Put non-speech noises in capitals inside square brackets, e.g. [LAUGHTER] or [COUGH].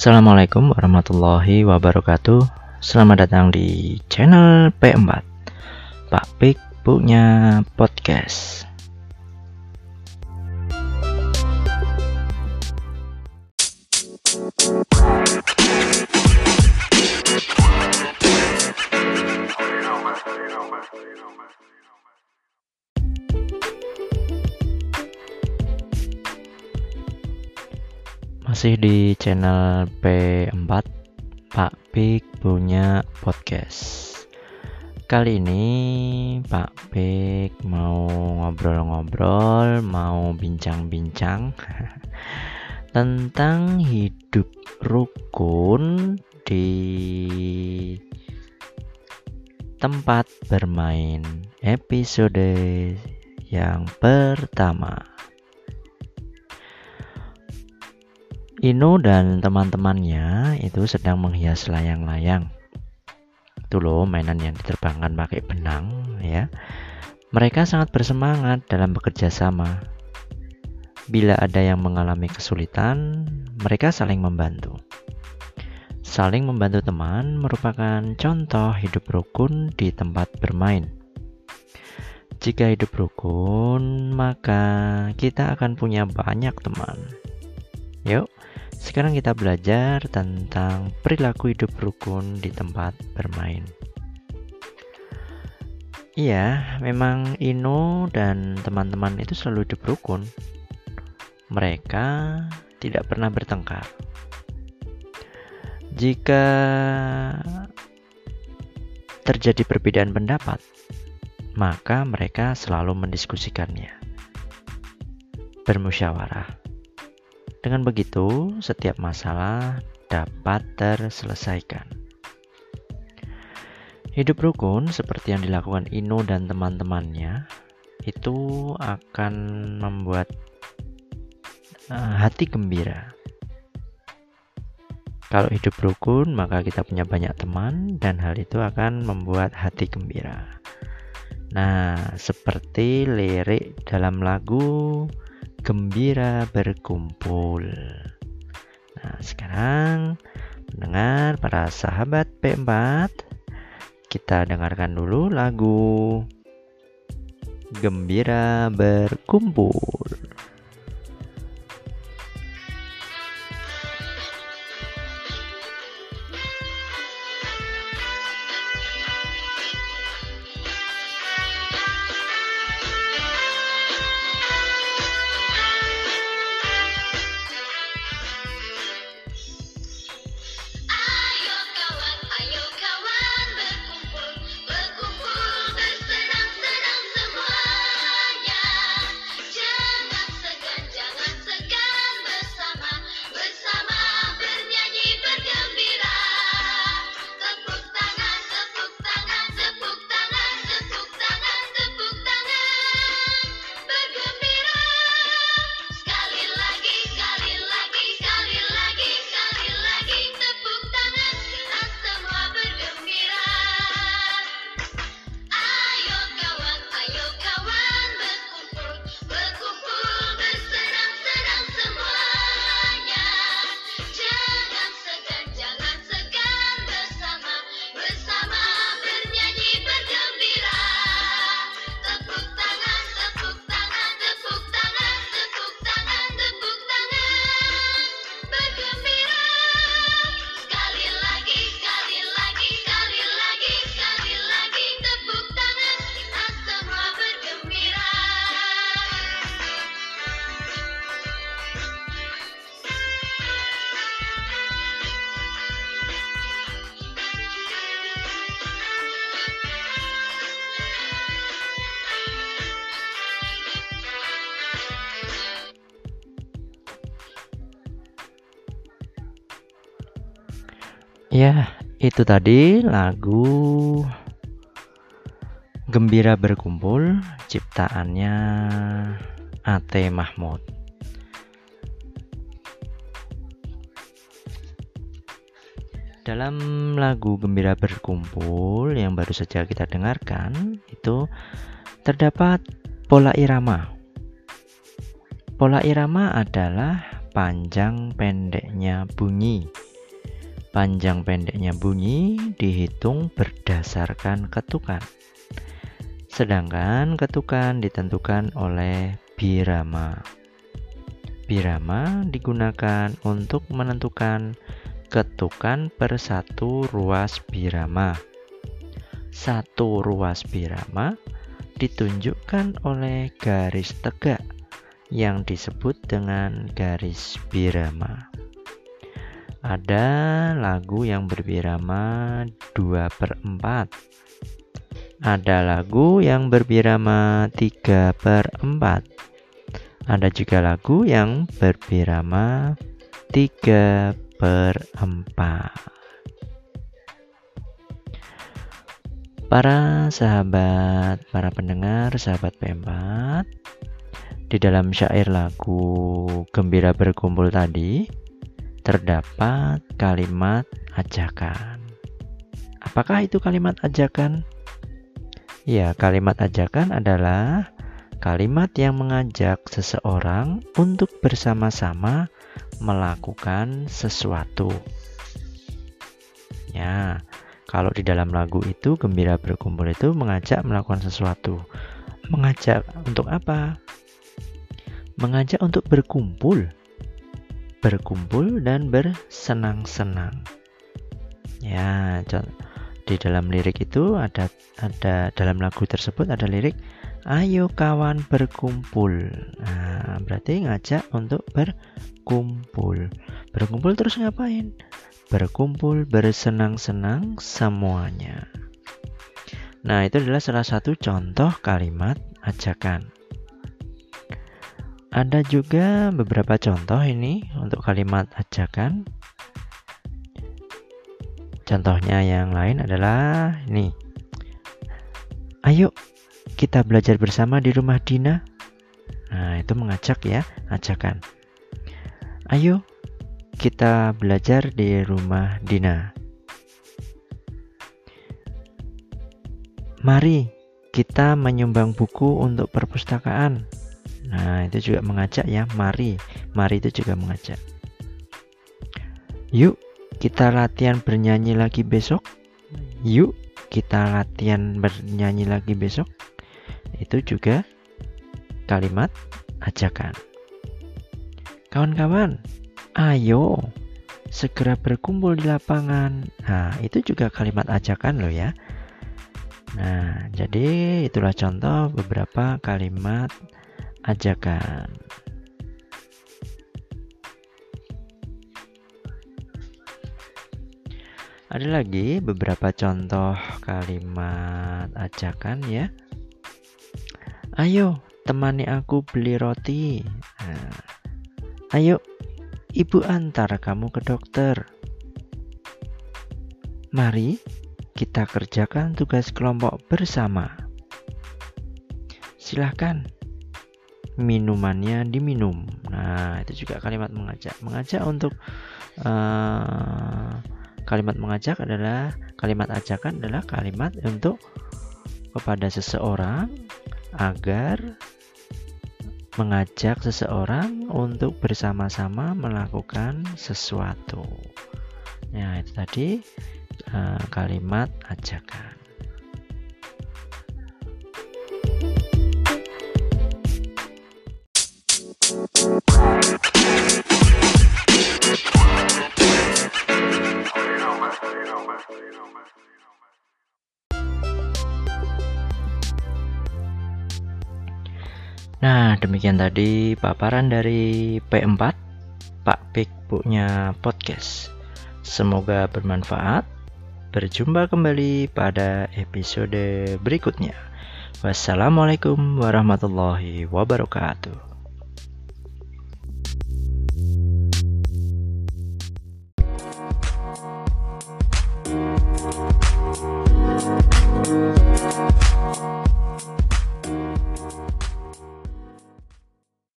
Assalamualaikum warahmatullahi wabarakatuh. Selamat datang di channel P4 Pak Pik punya podcast Masih di channel P4 Pak Pik punya podcast. Kali ini Pak Pik mau ngobrol-ngobrol Mau bincang-bincang [LAUGHS] Tentang hidup rukun di tempat bermain episode yang pertama Ino dan teman-temannya itu sedang menghias layang-layang. Itu loh mainan yang diterbangkan pakai benang ya. Mereka sangat bersemangat dalam bekerja sama. Bila ada yang mengalami kesulitan, mereka saling membantu. Saling membantu teman merupakan contoh hidup rukun di tempat bermain. Jika hidup rukun, maka kita akan punya banyak teman. Yuk, sekarang kita belajar tentang perilaku hidup rukun di tempat bermain. Iya, memang Ino dan teman-teman itu selalu hidup rukun. Mereka tidak pernah bertengkar. Jika terjadi perbedaan pendapat, maka mereka selalu mendiskusikannya. Bermusyawarah. Dengan begitu, setiap masalah dapat terselesaikan. Hidup rukun seperti yang dilakukan Ino dan teman-temannya itu akan membuat uh, hati gembira. Kalau hidup rukun, maka kita punya banyak teman dan hal itu akan membuat hati gembira. Nah, seperti lirik dalam lagu gembira berkumpul. Nah, sekarang mendengar para sahabat P4, kita dengarkan dulu lagu Gembira Berkumpul. Ya, itu tadi lagu Gembira Berkumpul ciptaannya Ate Mahmud. Dalam lagu Gembira Berkumpul yang baru saja kita dengarkan itu terdapat pola irama. Pola irama adalah panjang pendeknya bunyi Panjang pendeknya bunyi dihitung berdasarkan ketukan. Sedangkan ketukan ditentukan oleh birama. Birama digunakan untuk menentukan ketukan per satu ruas birama. Satu ruas birama ditunjukkan oleh garis tegak yang disebut dengan garis birama. Ada lagu yang berbirama 2 per 4. Ada lagu yang berbirama 3 per 4. Ada juga lagu yang berbirama 3 per 4. Para sahabat, para pendengar, sahabat P4, di dalam syair lagu Gembira Berkumpul tadi terdapat kalimat ajakan. Apakah itu kalimat ajakan? Ya, kalimat ajakan adalah kalimat yang mengajak seseorang untuk bersama-sama melakukan sesuatu. Ya, kalau di dalam lagu itu gembira berkumpul itu mengajak melakukan sesuatu. Mengajak untuk apa? mengajak untuk berkumpul, berkumpul dan bersenang-senang. Ya, di dalam lirik itu ada ada dalam lagu tersebut ada lirik ayo kawan berkumpul. Nah, berarti ngajak untuk berkumpul. Berkumpul terus ngapain? Berkumpul, bersenang-senang semuanya. Nah, itu adalah salah satu contoh kalimat ajakan. Ada juga beberapa contoh ini untuk kalimat ajakan. Contohnya yang lain adalah ini. Ayo kita belajar bersama di rumah Dina. Nah, itu mengajak ya, ajakan. Ayo kita belajar di rumah Dina. Mari kita menyumbang buku untuk perpustakaan. Nah, itu juga mengajak ya, mari. Mari itu juga mengajak. Yuk, kita latihan bernyanyi lagi besok. Yuk, kita latihan bernyanyi lagi besok. Itu juga kalimat ajakan. Kawan-kawan, ayo segera berkumpul di lapangan. Nah, itu juga kalimat ajakan loh ya. Nah, jadi itulah contoh beberapa kalimat ajakan. Ada lagi beberapa contoh kalimat ajakan ya. Ayo, temani aku beli roti. Nah, ayo, ibu antar kamu ke dokter. Mari kita kerjakan tugas kelompok bersama. Silahkan minumannya diminum. Nah, itu juga kalimat mengajak. Mengajak untuk uh, kalimat mengajak adalah kalimat ajakan adalah kalimat untuk kepada seseorang agar mengajak seseorang untuk bersama-sama melakukan sesuatu. Nah, itu tadi uh, kalimat ajakan. Nah, demikian tadi paparan dari P4 Pak Pik punya podcast. Semoga bermanfaat. Berjumpa kembali pada episode berikutnya. Wassalamualaikum warahmatullahi wabarakatuh.